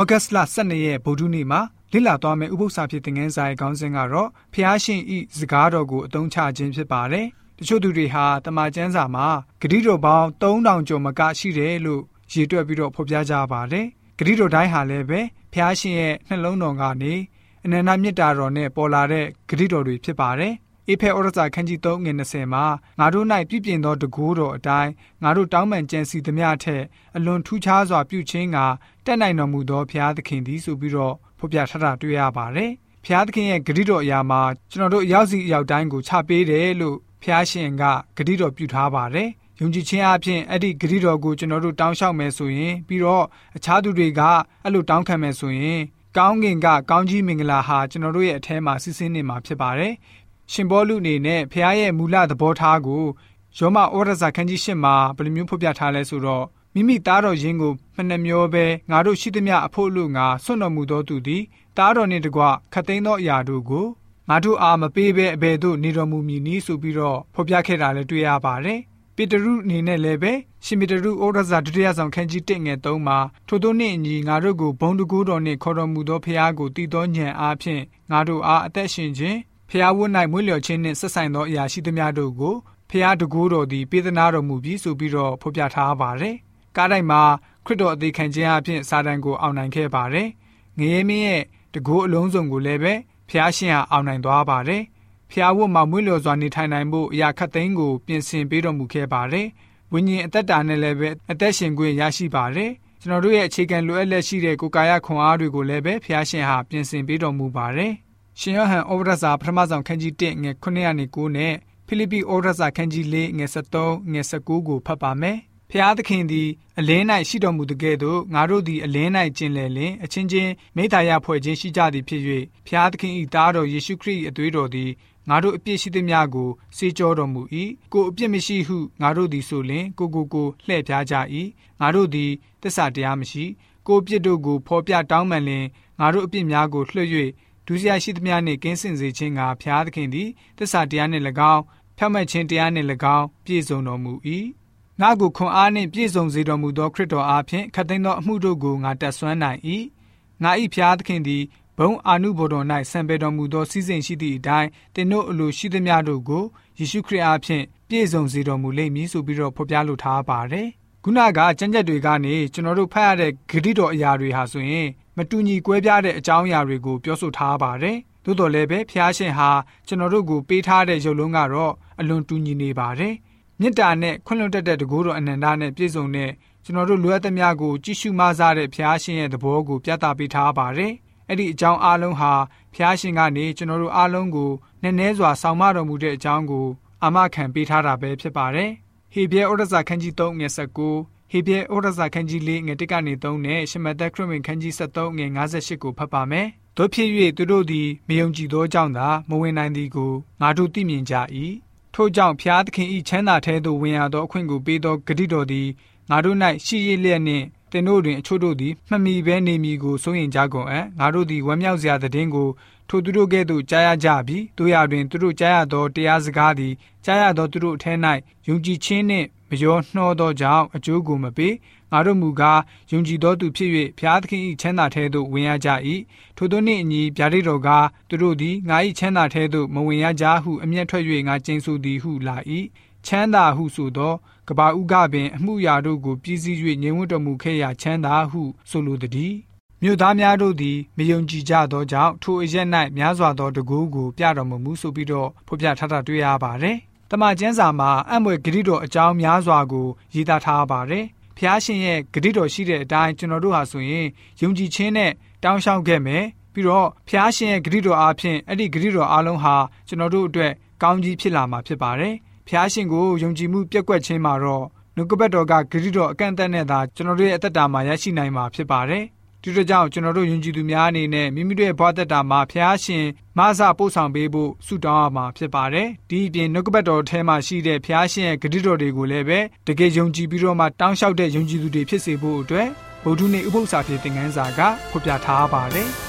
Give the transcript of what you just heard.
ဩဂတ်စ်လ12ရက်ဗုဒ္ဓနေ့မှာလေ့လာသွားမယ့်ဥပုသ္စာဖြစ်တဲ့ငန်းစာရဲ့ခေါင်းစဉ်ကတော့ဖျားရှင်ဤစကားတော်ကိုအသုံးချခြင်းဖြစ်ပါတယ်။တချို့သူတွေဟာတမန်ကျမ်းစာမှာဂတိတော်ပေါင်း3000ကျော်မကရှိတယ်လို့ရည်တွက်ပြီးတော့ဖော်ပြကြပါတယ်။ဂတိတော်တိုင်းဟာလည်းပဲဖျားရှင်ရဲ့နှလုံးတော်ကနေအနန္တမြတ်တာတော်နဲ့ပေါ်လာတဲ့ဂတိတော်တွေဖြစ်ပါတယ်။ အေဖဲဩရစာခန်းကြီး3ငွေ20မှာငါတို့၌ပြည့်ပြည့်သောတကူတော်အတိုင်းငါတို့တောင်းပန်ကြံစီသမျှထက်အလွန်ထူးခြားစွာပြုခြင်းကတက်နိုင်တော်မူသောဘုရားသခင်သည်ဆိုပြီးတော့ဖော်ပြထားတာတွေ့ရပါတယ်။ဘုရားသခင်ရဲ့ဂရုတော်အရာမှာကျွန်တော်တို့အရောက်စီအရောက်တိုင်းကိုချပေးတယ်လို့ဘုရားရှင်ကဂရုတော်ပြုထားပါတယ်။ယုံကြည်ခြင်းအပြင်အဲ့ဒီဂရုတော်ကိုကျွန်တော်တို့တောင်းလျှောက်မယ်ဆိုရင်ပြီးတော့အခြားသူတွေကအဲ့လိုတောင်းခံမယ်ဆိုရင်ကောင်းကင်ကကောင်းကြီးမင်္ဂလာဟာကျွန်တော်တို့ရဲ့အထဲမှာစီးဆင်းနေမှာဖြစ်ပါတယ်။ ရှင်ဘောလူအနေနဲ့ဖခင်ရဲ့မူလသဘောထားကိုယောမဩရစာခန်းကြီး၈မှာဘယ်လိုမျိုးဖော်ပြထားလဲဆိုတော့မိမိသားတော်ရင်းကိုမနှမျောပဲငါတို့ရှိသမျှအဖို့လူငါဆွတ်တော်မူသောသူသည်သားတော်နှင့်တကွခတ်သိမ်းသောအရာတို့ကိုငါတို့အားမပေးဘဲအဘယ်သို့နေတော်မူမည်နည်းဆိုပြီးတော့ဖော်ပြခဲ့တာလည်းတွေ့ရပါတယ်။ပေတရုအနေနဲ့လည်းပဲရှင်ပေတရုဩရစာဒုတိယဆောင်ခန်းကြီး1ငယ်3မှာထို့သောနှင့်အညီငါတို့ကိုဘုံတကူတော်နှင့်ခေါ်တော်မူသောဖခင်ကိုတည်သောဉာဏ်အားဖြင့်ငါတို့အားအသက်ရှင်ခြင်း ဖျားဝတ်၌မွေးလျော်ခြင်းနှင့်ဆက်ဆိုင်သောအရာရှိသမျှတို့ကိုဖျားတကူတော်သည်ပေးသနာတော်မူပြီးဆိုပြီးတော့ဖော်ပြထားပါတယ်ကားတိုင်းမှာခရစ်တော်အသေးခံခြင်းအပြင်စာတန်ကိုအောင်နိုင်ခဲ့ပါတယ်။ငရေမင်းရဲ့တကူအလုံးစုံကိုလည်းပဲဖျားရှင်ဟာအောင်နိုင်သွားပါတယ်။ဖျားဝတ်မှာမွေးလျော်စွာနေထိုင်နိုင်ဖို့အရာခတ်သိမ်းကိုပြင်ဆင်ပေးတော်မူခဲ့ပါတယ်။ဝိညာဉ်အသက်တာနဲ့လည်းပဲအသက်ရှင်ခွင့်ရရှိပါတယ်။ကျွန်တော်တို့ရဲ့အခြေခံလိုအပ်လက်ရှိတဲ့ကိုယ်ကာယခွန်အားတွေကိုလည်းပဲဖျားရှင်ဟာပြင်ဆင်ပေးတော်မူပါတယ်။ ရှင်ယောဟန်ဩဝါဒစာပထမဆုံးခန်းကြီး1ငယ်9ရာနေ9နဲ့ဖိလိပ္ပိဩဝါဒစာခန်းကြီး4ငယ်73ငယ်19ကိုဖတ်ပါမယ်။ဖျားသခင်သည်အလင်း၌ရှိတော်မူသကဲ့သို့ငါတို့သည်အလင်း၌ကျင်လည်လင်အချင်းချင်းမိသားရဖွဲ့ခြင်းရှိကြသည်ဖြစ်၍ဖျားသခင်၏သားတော်ယေရှုခရစ်၏အသွေးတော်သည်ငါတို့အပြစ်ရှိသမျှကိုစေကြောတော်မူ၏ကိုအပြစ်မရှိဟုငါတို့သည်ဆိုလျှင်ကိုကိုကိုလှည့်ပြားကြ၏ငါတို့သည်တစ္ဆာတရားမရှိကိုအပြစ်တို့ကိုဖော်ပြတောင်းပန်လျင်ငါတို့အပြစ်များကိုလွှတ်၍ ဒုစရိုက်ရှိသမျှနှင့်ကင်းစင်စေခြင်းကဖျားသခင်သည်တစ္ဆာတရားနှင့်၎င်းဖြောင့်မတ်ခြင်းတရားနှင့်၎င်းပြည့်စုံတော်မူ၏ငါကိုခွန်အားနှင့်ပြည့်စုံစေတော်မူသောခရစ်တော်အားဖြင့်ခတ်သိမ်းသောအမှုတို့ကိုငါတက်ဆွမ်းနိုင်၏ငါ၏ဖျားသခင်သည်ဘုံအာနုဘော်တော်၌ဆံပေတော်မူသောစီစဉ်ရှိသည့်အတိုင်းတင်တို့အလိုရှိသမျှတို့ကိုယေရှုခရစ်အားဖြင့်ပြည့်စုံစေတော်မူလိမ့်မည်ဆိုပြီးတော့ဖော်ပြလိုထားပါတယ် ခုနကကြံ့ကြက်တွေကနေကျွန်တော်တို့ဖတ်ရတဲ့ဂရိတော်အရာတွေဟာဆိုရင်မတူညီကွဲပြားတဲ့အကြောင်းအရာတွေကိုပြောဆိုထားပါတယ်သို့တော်လည်းပဲဖျားရှင်ဟာကျွန်တော်တို့ကိုပေးထားတဲ့ရုပ်လုံးကတော့အလွန်တူညီနေပါတယ်မေတ္တာနဲ့ခွင့်လွှတ်တတ်တဲ့တကူတော်အနန္တနဲ့ပြည့်စုံတဲ့ကျွန်တော်တို့လိုအပ်သမျှကိုကြည့်ရှုမစားတဲ့ဘုရားရှင်ရဲ့သဘောကိုပြသပေးထားပါတယ်။အဲ့ဒီအကြောင်းအလုံးဟာဘုရားရှင်ကနေကျွန်တော်တို့အလုံးကိုနည်းနည်းစွာဆောင်မတော်မူတဲ့အကြောင်းကိုအာမခံပေးထားတာပဲဖြစ်ပါတယ်။ ဟေဘရဲဩရစာခန်းကြီး3ငယ်19ဟေဘရဲဩရစာခန်းကြီး4ငယ်1ကနေ3နဲ့ရှမသက်ခရစ်ဝင်ခန်းကြီး73ငယ်58ကိုဖတ်ပါမယ်။တို့ဖြစ်၍သူတို့သည်မယုံကြည်သောကြောင့်သာမဝင်နိုင်သည်ကိုငါတို့သိမြင်ကြ၏ထို့ကြောင့်ဖျားသခင်ဤချမ်းသာထဲသို့ဝင်ရသောအခွင့်ကိုပေးသောဂတိတော်သည်ငါတို့၌ရှိရလျက်နှင့်တင်တို့တွင်အချို့တို့သည်မှမီဘဲနေမည်ကိုစိုးရင်ကြကုန်အံ့ငါတို့သည်ဝမ်းမြောက်စရာတဲ့င်းကို ထိုသူတို့ကဲ့သို့ကြားရကြပြီတို့ရတွင်သူတို့ကြားရသောတရားစကားသည်ကြားရသောသူတို့အထက်၌ယုံကြည်ခြင်းနှင့်မရောနှောသောကြောင့်အကျိုးကိုမပေးငါတို့မူကားယုံကြည်သောသူဖြစ်၍ဘုရားသခင်၏ချမ်းသာထဲသို့ဝင်ရကြ၏ထိုသောနှင့်အညီဗျာဒိတ်တော်ကသူတို့သည်ငါ၏ချမ်းသာထဲသို့မဝင်ရကြဟုအမျက်ထွက်၍ငါကျင်းဆိုသည်ဟုလာ၏ချမ်းသာဟုဆိုသောကဘာဥကပင် အမှုရာတို့ကိုပြည့်စည်၍ငြိမ်ဝတ်တော်မူခဲ့ရာချမ်းသာဟုဆိုလိုသည် မြို့သားများတို့သည်မယုံကြည်ကြသောကြောင့်ထိုအရက်၌များစွာသောတကူကိုပြတော်မမူဆိုပြီးတော့ဖော်ပြထားတာတွေ့ရပါတယ်။တမန်ကျမ်းစာမှာအံ့ဖွယ်ဂရိတော်အကြောင်းများစွာကိုရေးသားထားပါတယ်ဖျားရှင်ရဲ့ဂတိတော်ရှိတဲ့အတိုင်းကျွန်တော်တို့ဟာဆိုရင်ယုံကြည်ခြင်းနဲ့တောင်းလျှောက်ခဲ့မယ်ပြီးတော့ဖျားရှင်ရဲ့ဂတိတော်အားဖြင့်အဲ့ဒီဂတိတော်အားလုံးဟာကျွန်တော်တို့အတွက်ကောင်းကြီးဖြစ်လာမှာဖြစ်ပါတယ်ဖျားရှင်ကိုယုံကြည်မှုပြက်ကွက်ခြင်းမှာတော့နှုတ်ကပတ်တော်ကဂတိတော်အကန့်အသတ်နဲ့သာကျွန်တော်တို့ရဲ့အသက်တာမှာရရှိနိုင်မှာဖြစ်ပါတယ် ဒီလိုကြောင့်ကျွန်တော်တို့ယဉ်ကျေးသူများအနေနဲ့မိမိတို့ရဲ့ဘဝသက်တာမှာဖျားရှင်မဆပို့ဆောင်ပေးဖို့ဆုတောင်းရမှာဖြစ်ပါတယ်။ဒီအပြင်နှုတ်ကပတ်တော်ထဲမှာရှိတဲ့ဖျားရှင်ရဲ့ဂရုတော်တွေကိုလည်းပဲတကယ်ယုံကြည်ပြီးတော့မှတောင်းလျှောက်တဲ့ယုံကြည်သူတွေဖြစ်စေဖို့အတွက်ဗုဒ္ဓနှင့်ဥပုသ္စာဖြစ်တဲ့ငန်းစာကဖော်ပြထားပါတယ်။